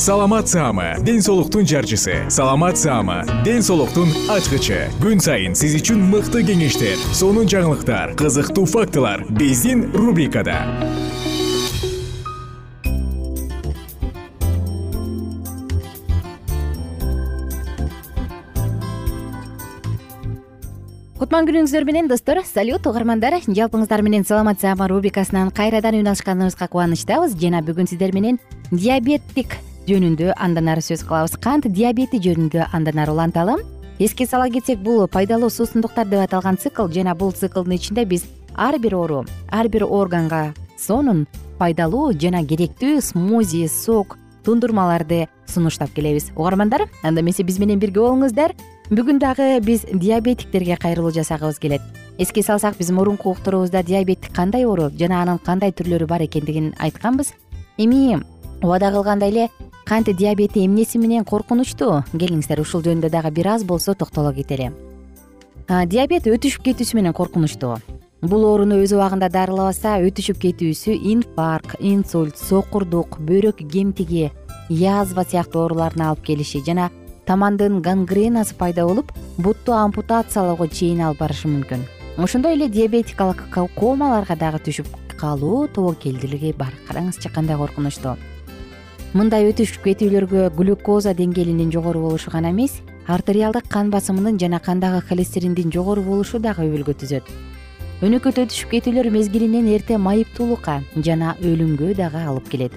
саламат саама ден соолуктун жарчысы. Саламат саама ден соолуктун ачкычы. Күн сайын сиз үчүн мыкты кеңештер сонун жаңылыктар кызыктуу фактылар биздин рубрикада. Кутман күнүңүздөр менен достор салют угармандар жалпыңыздар менен саламат рубрикасынан кайрадан үн алышканыбызга кубанычтабыз. Жана бүгүн сиздер менен диабеттик жөнүндө андан ары сөз кылабыз. Кант диабети жөнүндө андан ары уланталы эске сала кетсек бул пайдалуу суусундуктар деп аталган цикл жана бул циклдын ичинде биз ар бир оору ар бир органга сонун пайдалуу жана керектүү смузи сок тундурмаларды сунуштап келебиз. Угармандар анда эмесе биз менен бирге болуңуздар. Бүгүн дагы биз диабетиктерге кайрылуу жасагыбыз келет. Эске салсак биз мурунку уктуруубузда диабеттик кандай оору жана анын кандай түрлөрү бар экендигин айтканбыз. Эми убада кылгандай эле кант диабети эмнеси менен коркунучтуу келиңиздер ушул жөнүндө дагы бир аз болсо токтоло кетели диабет өтүшүп кетүүсү менен коркунучтуу бул ооруну өз убагында дарылабаса өтүшүп кетүүсү инфаркт инсульт сокурдук бөйрөк кемтиги язва сыяктуу ооруларына алып келиши жана тамандын гангренасы пайда болуп бутту ампутациялоого чейин алып барышы мүмкүн. Ошондой эле диабетикалык комаларга дагы түшүп калуу тобокелдүүлүги бар. Караңызчы кандай коркунучтуу мындай өтүшүп кетүүлөргө глюкоза деңгээлинин жогору болушу гана эмес артериалдык кан басымынын жана кандагы холестериндин жогору болушу дагы өбөлгө түзөт. Өнөкөт өтүшүп кетүүлөр мезгилинен эрте майыптуулукка жана өлүмгө дагы алып келет.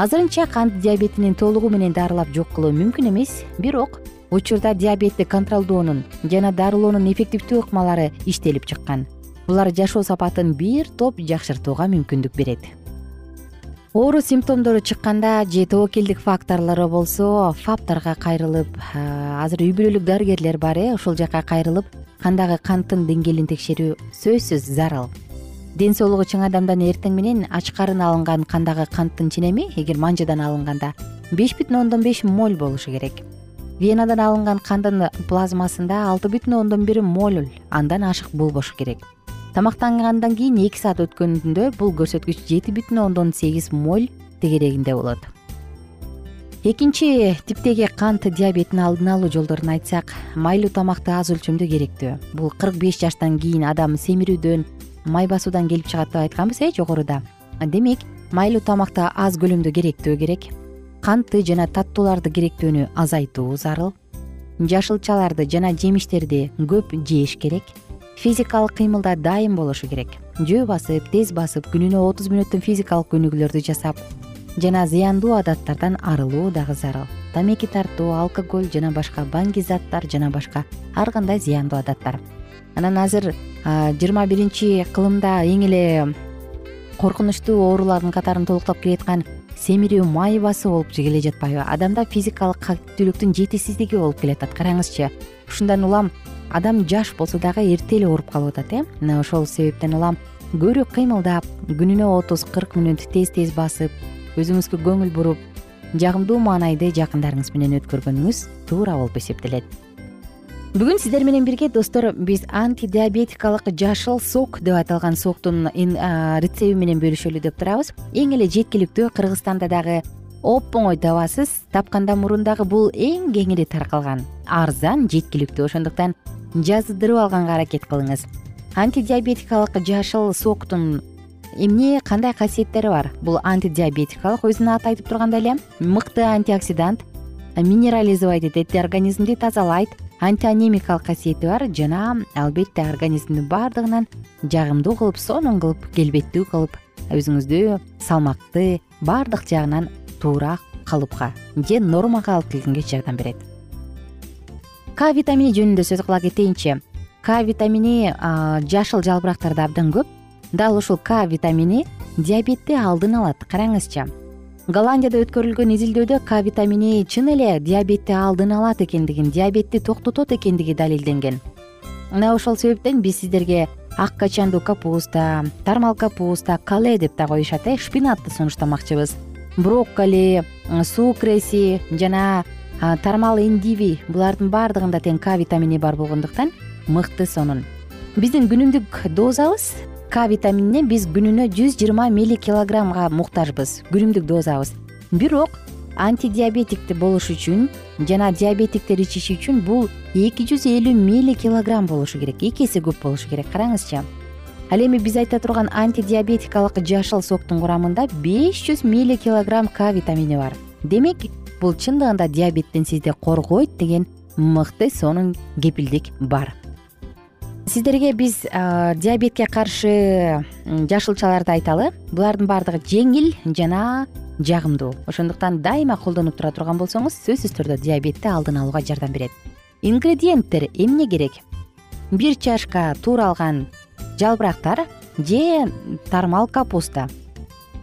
Азырынча кант диабетинин толугу менен дарылап жок кылуу мүмкүн эмес бирок учурда диабетти контролдоонун жана дарылоонун эффективдүү ыкмалары иштелип чыккан. Булар жашоо сапатын бир топ жакшыртууга мүмкүндүк берет оору симптомдору чыкканда же тобокелдик факторлору болсо фаптарга кайрылып азыр үй бүлөлүк дарыгерлер бар э ошол жака кайрылып кандагы канттын деңгээлин текшерүү сөзсүз зарыл. Ден соолугу чың адамдан эртең менен ачкарын алынган кандагы канттын ченеми эгер манжадан алынганда беш бүтүн ондон беш моль болушу керек. Венадан алынган кандын плазмасында алты бүтүн ондон бир моль андан ашык болбошу керек тамактангандан кийин эки саат өткөндө бул көрсөткүч жети бүтүн ондон сегиз моль тегерегинде болот. Экинчи типтеги кант диабетин алдын алуу жолдорун айтсак майлуу тамакты аз өлчөмдө керектүү. Бул кырк беш жаштан кийин адам семирүүдөн май басуудан келип чыгат деп айтканбыз э жогоруда. Демек майлуу тамакты аз көлөмдө керектөө керек кантты жана таттууларды керектөөнү азайтуу зарыл жашылчаларды жана жемиштерди көп жеш керек физикалык кыймылда дайым болушу керек. Жөө басып тез басып күнүнө отуз мүнөттүн физикалык көнүгүүлөрдү жасап жана зыяндуу адаттардан арылуу дагы зарыл. Тамеки тартуу алкоголь жана башка баңги заттар жана башка ар кандай зыяндуу адаттар. Анан азыр жыйырма биринчи кылымда эң эле коркунучтуу оорулардын катарын толуктап келаткан семирүү май басуу болуп келе жатпайбы. Адамда физикалык каттүүлүктүн жетишсиздиги болуп келатат караңызчы ушундан улам адам жаш болсо дагы эрте эле ооруп калып атат э. Мына ошол себептен улам көбүрөөк кыймылдап күнүнө отуз кырк мүнөт тез тез басып өзүңүзгө көңүл буруп жагымдуу маанайды жакындарыңыз менен өткөргөнүңүз туура болуп эсептелет бүгүн сиздер менен бирге достор биз антидиабетикалык жашыл сок деп аталган соктун рецеби менен бөлүшөлү деп турабыз. Эң эле жеткиликтүү кыргызстанда дагы оп оңой табасыз тапкандан мурун дагы бул эң кеңири таркалган арзан жеткиликтүү. Ошондуктан жаздырып алганга аракет кылыңыз. Антидиабетикалык жашыл соктун эмне кандай касиеттери бар? Бул антидиабетикалык өзүнүн аты айтып тургандай эле мыкты антиоксидант минерализовать этет организмди тазалайт антианемикалык касиети бар жана албетте организмдин баардыгынан жагымдуу кылып сонун кылып келбеттүү кылып өзүңүздү салмакты баардык жагынан туура калыпка же нормага алып келгенге жардам берет. К витамини жөнүндө сөз кыла кетейинчи к витамини жашыл жалбырактарда абдан көп. Дал ушул к витамини диабетти алдын алат. Караңызчы голландияда өткөрүлгөн изилдөөдө к витамини чын эле диабетти алдын алат экендигин диабетти токтотот экендиги далилденген. Мына ошол себептен биз сиздерге ак качандуу капуста тармал капуста кале деп да коюшат э шпинатты сунуштамакчыбыз. Брокколи сукреси жана тармал эндиви булардын баардыгында тең к витамини бар болгондуктан мыкты сонун. Биздин күнүмдүк дозабыз к витаминине биз күнүнө жүз жыйырма милликилограммга муктажбыз. Күнүмдүк дозабыз. Бирок антидиабетикти болуш үчүн жана диабетиктер ичиши үчүн бул эки жүз элүү милликилограмм болушу керек. Эки эсе көп болушу керек. Караңызчы. Ал эми биз айта турган антидиабетикалык жашыл соктун курамында беш жүз милликилограмм к витамини бар. Демек бул чындыгында диабеттен сизди коргойт деген мыкты сонун кепилдик бар сиздерге биз диабетке каршы жашылчаларды айталы. Булардын баардыгы жеңил жана жагымдуу. Ошондуктан дайыма колдонуп тура турган болсоңуз сөзсүз түрдө диабетти алдын алууга жардам берет. Ингредиенттер эмне керек? Бир чашка тууралган жалбырактар же тармал капуста.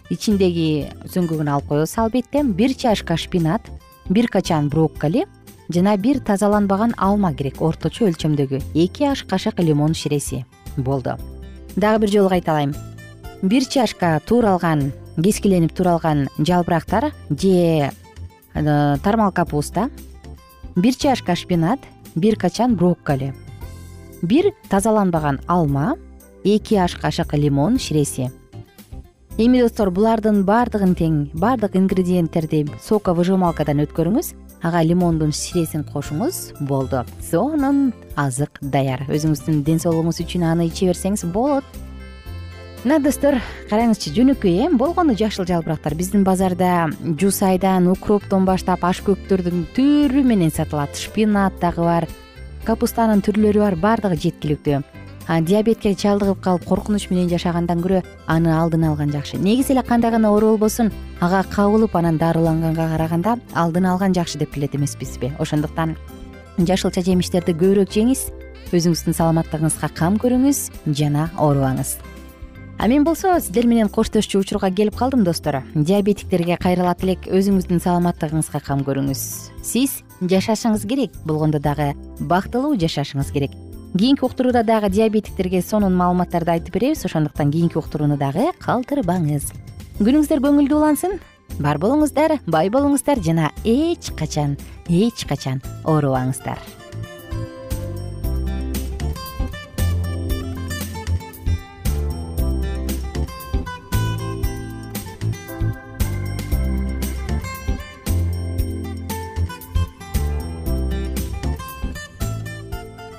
Ичиндеги сөңгүгүн алып коебуз албетте бир чашка шпинат бир качан брокколи жана бир тазаланбаган алма керек орточо өлчөмдөгү. Эки аш кашык лимон ширеси болду. Дагы бир жолу кайталайм. Бир чашка тууралган кескиленип тууралган жалбырактар же э, тармал капуста бир чашка шпинат бир качан брокколи. Бир тазаланбаган алма эки аш кашык лимон ширеси. Эми достор булардын баардыгын тең баардык ингредиенттерди соковыжималкадан өткөрүңүз ага лимондун ширесин кошуңуз болду. Сонун азык даяр. Өзүңүздүн ден соолугуңуз үчүн аны иче берсеңиз болот. Мына достор караңызчы жөнөкөй э болгону жашыл жалбырактар. Биздин базарда жуусайдан укроптон баштап ашкөктөрдүн түрү менен сатылат. Шпинат дагы бар капустанын түрлөрү бар баардыгы жеткиликтүү диабетке чалдыгып калып коркунуч менен жашагандан көрө аны алдын алган жакшы. Негизи эле кандай гана оору болбосун ага кабылып анан дарыланганга караганда алдын алган жакшы деп билет эмеспизби ошондуктан жашылча жемиштерди көбүрөөк жеңиз өзүңүздүн саламаттыгыңызга кам көрүңүз жана оорубаңыз а мен болсо сиздер менен коштошчу учурга келип калдым достор. Диабетиктерге кайрылат элек өзүңүздүн саламаттыгыңызга кам көрүңүз. Сиз жашашыңыз керек болгондо дагы бактылуу жашашыңыз керек кийинки уктурууда дагы диабетиктерге сонун маалыматтарды айтып беребиз. Ошондуктан кийинки уктурууну дагы калтырбаңыз. Күнүңүздөр көңүлдүү улансын. Бар болуңуздар бай болуңуздар жана эч качан эч качан оорубаңыздар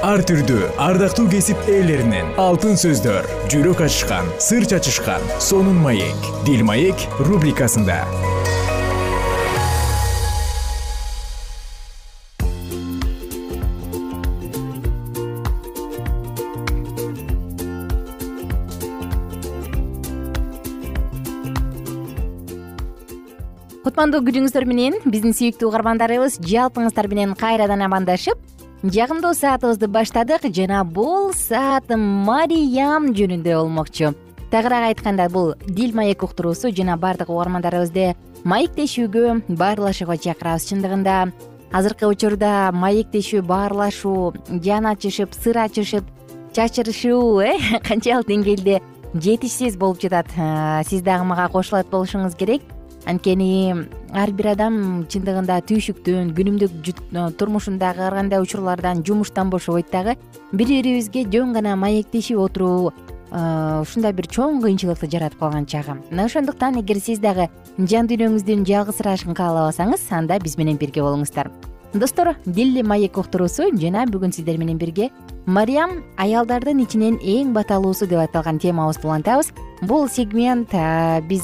ар түрдүү ардактуу кесип ээлеринен. Алтын сөздөр жүрөк ачышкан сыр чачышкан сонун маек. Дил маек рубрикасында. Кутмандуу күнүңүздөр менен биздин сүйүктүү угармандарыбыз жалпыңыздар менен кайрадан амандашып жагымдуу саатыбызды баштадык жана бул саат мариям жөнүндө болмокчу. Тагыраак айтканда бул дил маек уктуруусу жана баардык угармандарыбызды маектешүүгө баарлашууга чакырабыз чындыгында. Азыркы учурда маектешүү баарлашуу жан ачышып сыр ачышып чачырышуу э канчалык деңгээлде жетишсиз болуп жатат. Э, сиз дагы мага кошулат болушуңуз керек. Анткени ар бир адам чындыгында түйшүктөн күнүмдүк э, турмушундагы ар кандай учурлардан жумуштан бошобойт дагы бири бирибизге жөн гана маектешип отуруу э, ушундай бир чоң кыйынчылыкты жаратып калган чагы мына ошондуктан эгер сиз дагы жан дүйнөңүздүн жалгызсырашын каалабасаңыз анда биз менен бирге болуңуздар. Достор дил маек уктуруусу жана бүгүн сиздер менен бирге мариям аялдардын ичинен эң баталуусу деп аталган темабызды улантабыз бул сегмент биз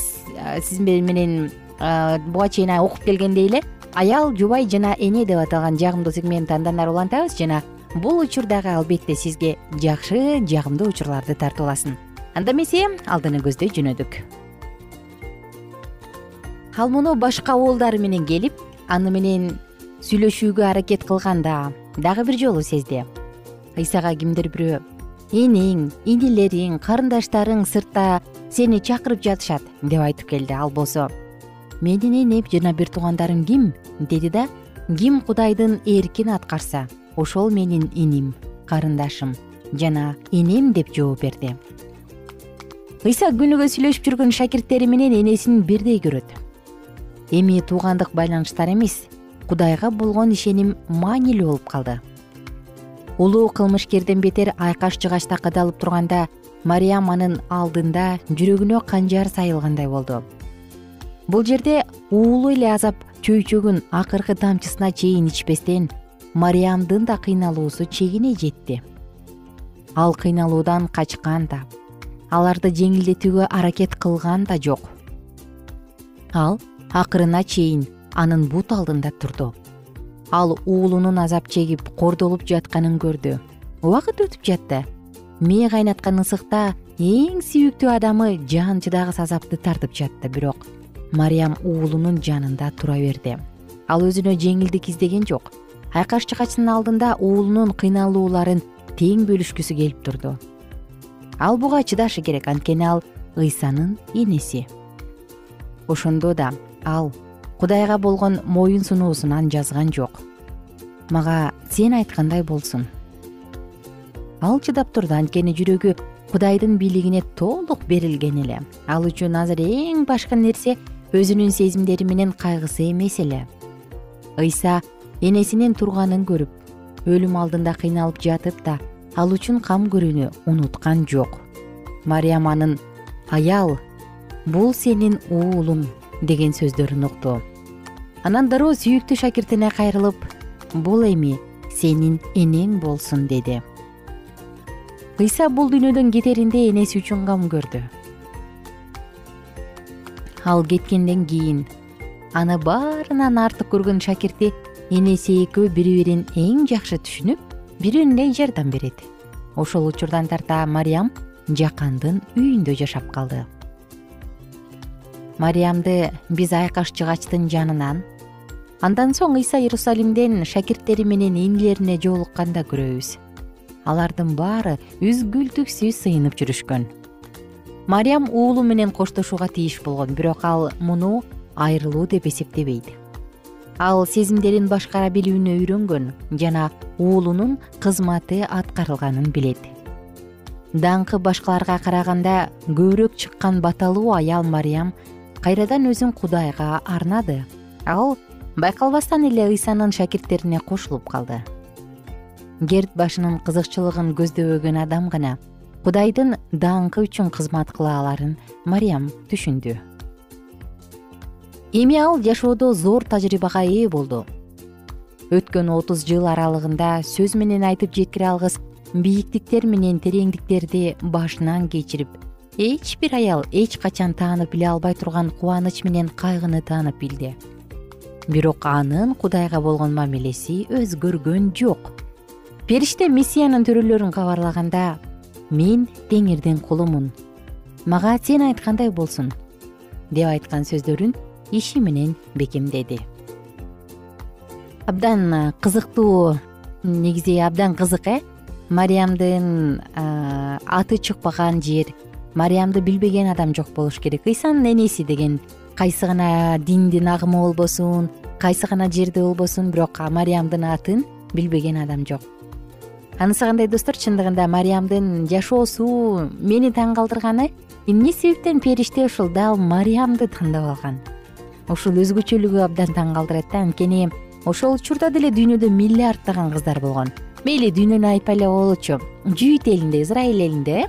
сиз менен буга чейин окуп келгендей эле аял жубай жана эне деп аталган жагымдуу сегментти андан ары улантабыз жана бул учур дагы албетте сизге жакшы жагымдуу учурларды тартууласын анда эмесе алдыны көздөй жөнөдүк. Ал муну башка уулдары менен келип аны менен сүйлөшүүгө аракет кылганда дагы бир жолу сезди ыйсага кимдир бирөө энең инилериң карындаштарың сыртта сени чакырып жатышат деп айтып келди. Ал болсо менин энем жана бир туугандарым ким? деди да ким кудайдын эркин аткарса ошол менин иним карындашым жана энем деп жооп берди. Ыйса күнүгө сүйлөшүп жүргөн шакирттери менен энесин бирдей көрөт. Эми туугандык байланыштар эмес кудайга болгон ишеним маанилүү болуп калды. Улуу кылмышкерден бетер айкаш жыгачта кадалып турганда мариям анын алдында жүрөгүнө канжар сайылгандай болду бул жерде уулу эле азап чөйчөгүн акыркы тамчысына чейин ичпестен мариямдын да кыйналуусу чегине жетти. Ал кыйналуудан качкан да аларды жеңилдетүүгө аракет кылган да жок. Ал акырына чейин анын бут алдында турду. Ал уулунун азап чегип кордолуп жатканын көрдү. Убакыт өтүп жатты. Мээ кайнаткан ысыкта эң сүйүктүү адамы жан чыдагыс азапты тартып жатты бирок мариям уулунун жанында тура берди. Ал өзүнө жеңилдик издеген жок. Айкаш жыгачтын алдында уулунун кыйналууларын тең бөлүшкүсү келип турду. Ал буга чыдашы керек анткени ал ыйсанын энеси. Ошондо да ал кудайга болгон моюн сунуусунан жазган жок. Мага сен айткандай болсун. Ал чыдап турду анткени жүрөгү кудайдын бийлигине толук берилген эле. Ал үчүн азыр эң башкы нерсе өзүнүн сезимдери менен кайгысы эмес эле. Ыйса энесинин турганын көрүп өлүм алдында кыйналып жатып да ал үчүн кам көрүүнү унуткан жок. Мариям анын аял бул сенин уулуң деген сөздөрүн укту. Анан дароо сүйүктүү шакиртине кайрылып бул эми сенин энең болсун деди. Ыйса бул дүйнөдөн кетеринде энеси үчүн кам көрдү ал кеткенден кийин аны баарынан артык көргөн шакирти энеси экөө бири бирин эң жакшы түшүнүп бири бирине жардам берет. Ошол учурдан тарта мариям жакандын үйүндө жашап калды. Мариямды биз айкаш жыгачтын жанынан андан соң ыйса иерусалимден шакирттери менен инилерине жолукканда көрөбүз. Алардын баары үзгүлтүксүз сыйынып жүрүшкөн мариям уулу менен коштошууга тийиш болгон бирок ал муну айрылуу деп эсептебейт. Ал сезимдерин башкара билүүнү үйрөнгөн жана уулунун кызматы аткарылганын билет. Даңкы башкаларга караганда көбүрөөк чыккан баталуу аял мариям кайрадан өзүн кудайга арнады. Ал байкалбастан эле ыйсанын шакирттерине кошулуп калды. Керт башынын кызыкчылыгын көздөбөгөн адам гана кудайдын даңкы үчүн кызмат кыла аларын мариям түшүндү. Эми ал жашоодо зор тажрыйбага ээ болду. Өткөн отуз жыл аралыгында сөз менен айтып жеткире алгыс бийиктиктер менен тереңдиктерди башынан кечирип эч бир аял эч качан таанып биле албай турган кубаныч менен кайгыны таанып билди. Бирок анын кудайга болгон мамилеси өзгөргөн жок. Периште миссиянын төрөлөрүн кабарлаганда мен теңирдин кулумун мага сен айткандай болсун деп айткан сөздөрүн иши менен бекемдеди. Абдан кызыктуу негизи абдан кызык э? Мариямдын аты чыкпаган жер мариямды билбеген адам жок болуш керек. Ыйсанын энеси деген кайсы гана диндин агымы болбосун кайсы гана жерде болбосун бирок мариямдын атын билбеген адам жок анысы кандай достор? Чындыгында мариямдын жашоосу мени таң калтырганы эмне себептен периште ушул дал мариямды тандап алган? Ушул өзгөчөлүгү абдан таң калтырат да анткени ошол учурда деле дүйнөдө миллиарддаган кыздар болгон. Мейли дүйнөнү айтпай эле коелучу жүйүт элинде израиль элинде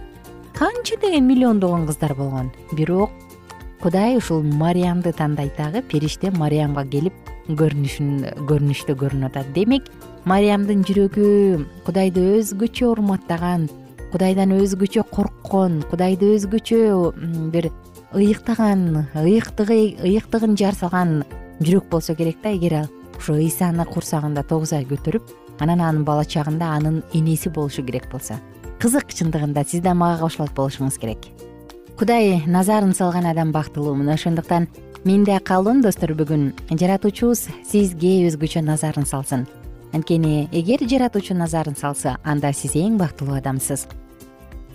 канча деген миллиондогон кыздар болгон. Бирок кудай ушул мариямды тандайт дагы периште мариямга келип көрүнүшүн көрүнүштө көрүнүп атат. Демек мариямдын жүрөгү кудайды өзгөчө урматтаган кудайдан өзгөчө корккон кудайды өзгөчө бир ыйыктаган ыйыктыгы ыйыктыгын жар салган жүрөк болсо керек да. Эгер ал ошо ыйсаны курсагында тогуз ай көтөрүп анан анын бала чагында анын энеси болушу керек болсо. Кызык чындыгында сиз да мага кошулат болушуңуз керек. Кудай назарын салган адам бактылуу мына ошондуктан мен да каалоом достор. Бүгүн жаратуучубуз сизге өзгөчө назарын салсын анткени эгер жаратуучу назарын салса анда сиз эң бактылуу адамсыз.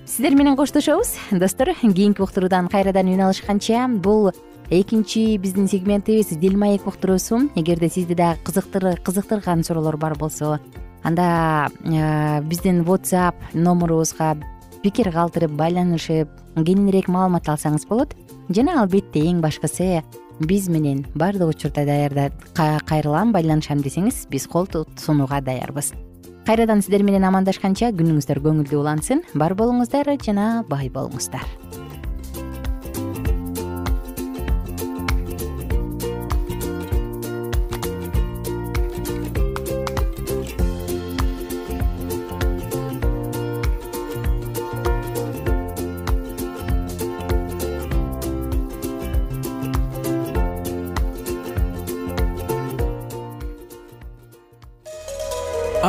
Сиздер менен коштошобуз. Достор кийинки уктуруудан кайрадан үн алышканча бул экинчи биздин сегментибиз дил маек уктуруусу. Эгерде сизди дагы кызыктырган суроолор бар болсо анда э, биздин whatsapp номурубузга пикир калтырып байланышып кененирээк маалымат алсаңыз болот. Жана албетте эң башкысы биз менен баардык учурда даярда кайрылам байланышам десеңиз биз кол сунууга даярбыз. Кайрадан сиздер менен амандашканча күнүңүздөр көңүлдүү улансын. Бар болуңуздар жана бай болуңуздар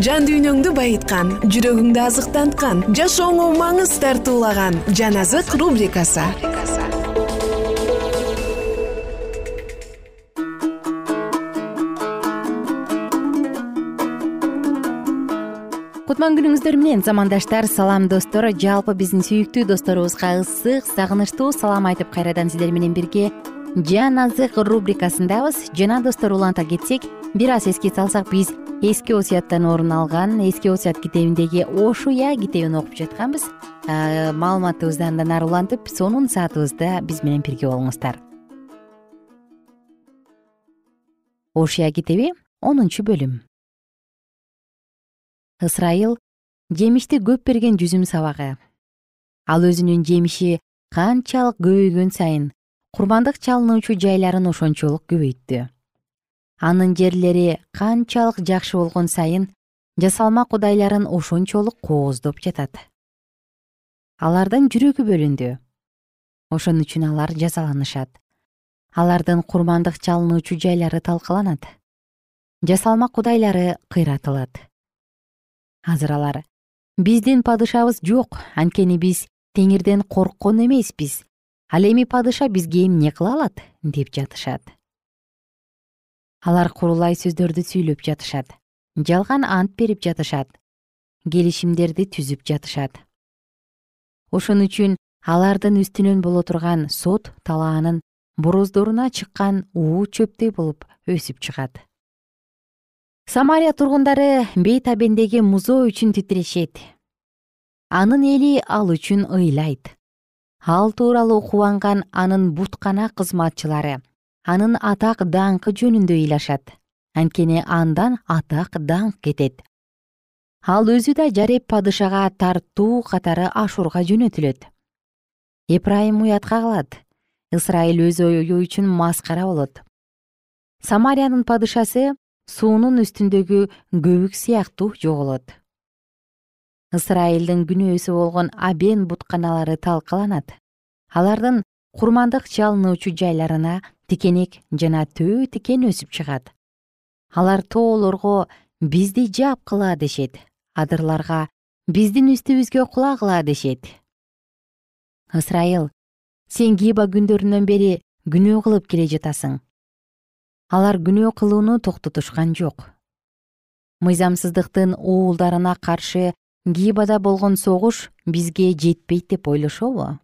жан дүйнөңдү байыткан жүрөгүңдү азыктанткан жашооңо маңыз тартуулаган жан азык рубрикасы. Кутман күнүңүздөр менен замандаштар салам достор. Жалпы биздин сүйүктүү досторубузга ысык сагынычтуу салам айтып кайрадан сиздер менен бирге жан азык рубрикасындабыз. Жана достор уланта кетсек бир аз эске салсак биз эски осуяттан орун алган эски осуят китебиндеги ош уя китебин окуп жатканбыз. Маалыматыбызды андан ары улантып сонун саатыбызда биз менен бирге болуңуздар. Ошуя китеби онунчу бөлүм. Ысрайыл жемишти көп берген жүзүм сабагы. Ал өзүнүн жемиши канчалык көбөйгөн сайын курмандык чалынуучу жайларын ошончолук көбөйттү анын жерлери канчалык жакшы болгон сайын жасалма кудайларын ошончолук кооздоп жатат. Алардын жүрөгү бөлүндү. Ошон үчүн алар жазаланышат алардын курмандык чалынуучу жайлары талкаланат. Жасалма кудайлары кыйратылат. Азыр алар биздин падышабыз жок анткени биз теңирден корккон эмеспиз ал эми падыша бизге эмне кыла алат? Деп жатышат. Алар курулай сөздөрдү сүйлөп жатышат. Жалган ант берип жатышат. Келишимдерди түзүп жатышат. Ошон үчүн алардын үстүнөн боло турган сот талаанын бороздоруна чыккан уу чөптөй болуп өсүп чыгат. Самария тургундары бейтабендеги музоо үчүн титирешет. Анын эли ал үчүн ыйлайт ал тууралуу кубанган анын буткана кызматчылары. Анын атак даңкы жөнүндө ыйлашат. Анткени андан атак даңк кетет. Ал өзү да жареп падышага тартуу катары ашурга жөнөтүлөт. Эпрайым уятка калат ысрайыл өз ою үчүн маскара болот. Самариянын падышасы суунун үстүндөгү көбүк сыяктуу жоголот ысрайылдын күнөөсү болгон абен бутканалары талкаланат. Алардын курмандык чалынуучу жайларына тикенек жана төө тикен өсүп чыгат. Алар тоолорго бизди жапкыла дешет адырларга биздин үстүбүзгө кулагыла дешет. Ысрайыл сен гиба күндөрүнөн бери күнөө кылып келе жатасың. Алар күнөө кылууну токтотушкан жок. Мыйзамсыздыктын уулдарына каршы гибада болгон согуш бизге жетпейт деп ойлошобу?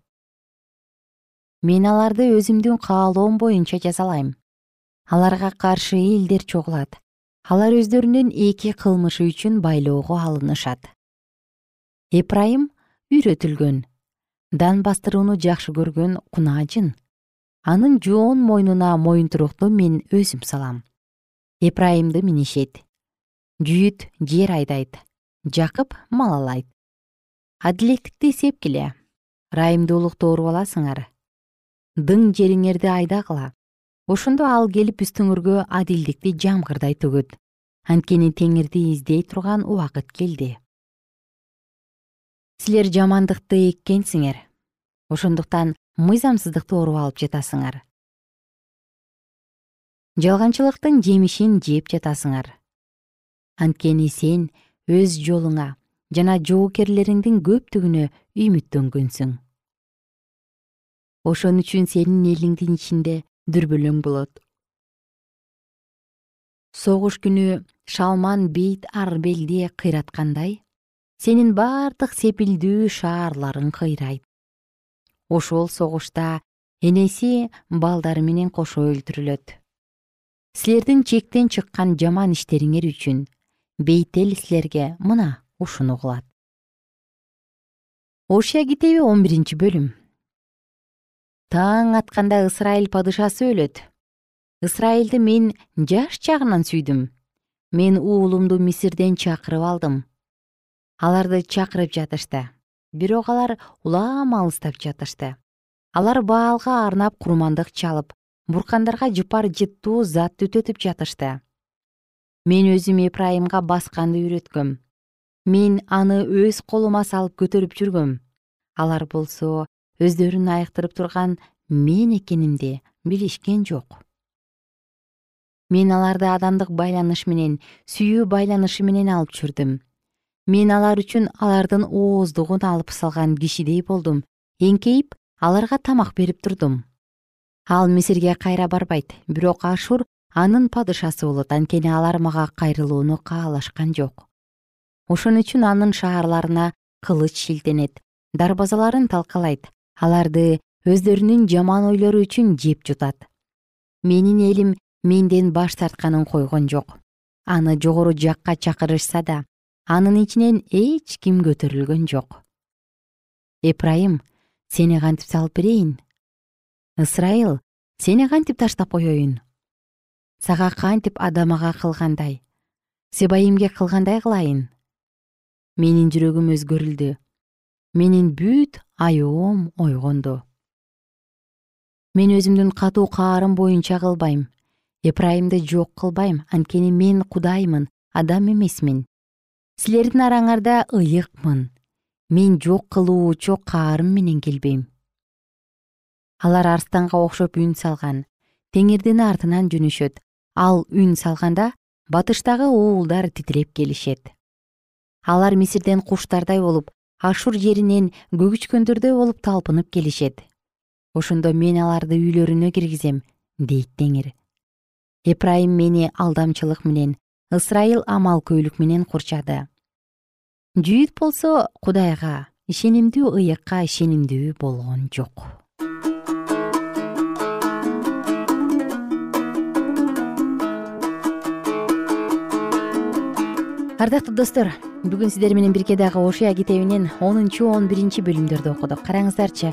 Мен аларды өзүмдүн каалоом боюнча жазалайм аларга каршы элдер чогулат. Алар өздөрүнүн эки кылмышы үчүн байлоого алынышат. Эпрайым үйрөтүлгөн. Дан бастырууну жакшы көргөн кунаажын анын жоон мойнуна моюнтурукту мен өзүм салам. Эпрайымды минишет. Жүйүт жер айдайт жакып малалайт адилеттикти сепкиле ырайымдуулукту уруп аласыңар. Дың жериңерди айдагыла ошондо ал келип үстүңөргө адилдикти жамгырдай төгөт. Анткени теңирди издей турган убакыт келди. Силер жамандыкты эккенсиңер. Ошондуктан мыйзамсыздыкты оруп алып жатасыңар. Жалганчылыктын жемишин жеп жатасыңар. Анткени сен өз жолуңа жана жоокерлериңдин көптүгүнө үмүттөнгөнсүң. Ошон үчүн сенин элиңдин ичинде дүрбөлөң болот. Согуш күнү шалман бейт арбелди кыйраткандай сенин бардык сепилдүү шаарларың кыйрайт. Ошол согушта энеси балдары менен кошо өлтүрүлөт. Силердин чектен чыккан жаман иштериңер үчүн бейтел силерге мына ушуну кылат. Ошия китеби он биринчи бөлүм. Таң атканда ысрайыл падышасы өлөт. Ысрайылды мен жаш чагынан сүйдүм. Мен уулумду мисирден чакырып алдым. Аларды чакырып жатышты. Бирок алар улам алыстап жатышты. Алар баалга арнап курмандык чалып буркандарга жыпар жыттуу зат түтөтүп жатышты мен өзүм эпрайымга басканды үйрөткөм. Мен аны өз колума салып көтөрүп жүргөм. Алар болсо өздөрүн айыктырып турган мен экенимди билишкен жок. Мен аларды адамдык байланыш менен сүйүү байланышы менен алып жүрдүм. Мен алар үчүн алардын ооздугун алып салган кишидей болдум. Эңкейип аларга тамак берип турдум. Ал мисирге кайра барбайт бирок ашур анын падышасы болот анткени алар мага кайрылууну каалашкан жок. Ошон үчүн анын шаарларына кылыч шилтенет дарбазаларын талкалайт аларды өздөрүнүн жаман ойлору үчүн жеп жутат. Менин элим менден баш тартканын койгон жок. Аны жогору жакка чакырышса да анын ичинен эч ким көтөрүлгөн жок. Эпрайым сени кантип салып берейин? Ысрайыл сени кантип таштап коеюн сага кантип адамага кылгандай? Себайимге кылгандай кылайын? Менин жүрөгүм өзгөрүлдү. Менин бүт аюум ойгонду мен өзүмдүн катуу каарым боюнча кылбайм. Эпрайымды жок кылбайм. Анткени мен кудаймын. Адам эмесмин. Силердин араңарда ыйыкмын мен жок кылуучу каарым менен келбейм. Алар арстанга окшоп үн салган теңирдин артынан жөнөшөт ал үн салганда батыштагы уулдар титиреп келишет. Алар мисирден куштардай болуп ашур жеринен көгүчкөндөрдөй болуп талпынып келишет. Ошондо мен аларды үйлөрүнө киргизем дейт теңир. Эпрайым мени алдамчылык менен ысрайыл амалкөйлүк менен курчады. Жүйүт болсо кудайга ишенимдүү ыйыкка ишенимдүү болгон жок ардактуу достор бүгүн сиздер менен бирге дагы ошуя китебинен онунчу он биринчи бөлүмдөрдү окудук. Караңыздарчы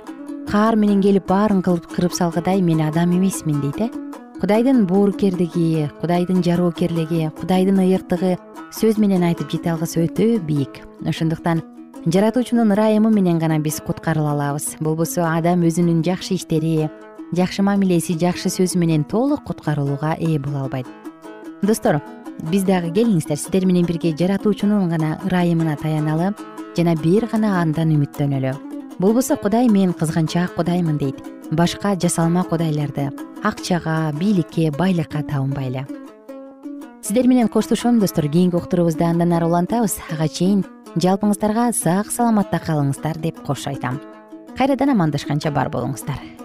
каар менен келип баарын кырып салгыдай мен адам эмесмин дейт э? Кудайдын боорукердиги кудайдын жароокерлиги кудайдын ыйыктыгы сөз менен айтып жете алгысы өтө бийик. Ошондуктан жаратуучунун ырайымы менен гана биз куткарыла алабыз. Болбосо адам өзүнүн жакшы иштери жакшы мамилеси жакшы сөзү менен толук куткарылууга ээ боло албайт достор биз дагы келиңиздер. Сиздер менен бирге жаратуучунун гана ырайымына таяналы жана бир гана андан үмүттөнөлү. Болбосо кудай мен кызганчаак кудаймын дейт. Башка жасалма кудайларды акчага бийликке байлыкка табынбайлы. Сиздер менен коштошом достор. Кийинки уктуруубузда андан ары улантабыз. Ага чейин жалпыңыздарга сак саламатта калыңыздар деп кош айтам. Кайрадан амандашканча бар болуңуздар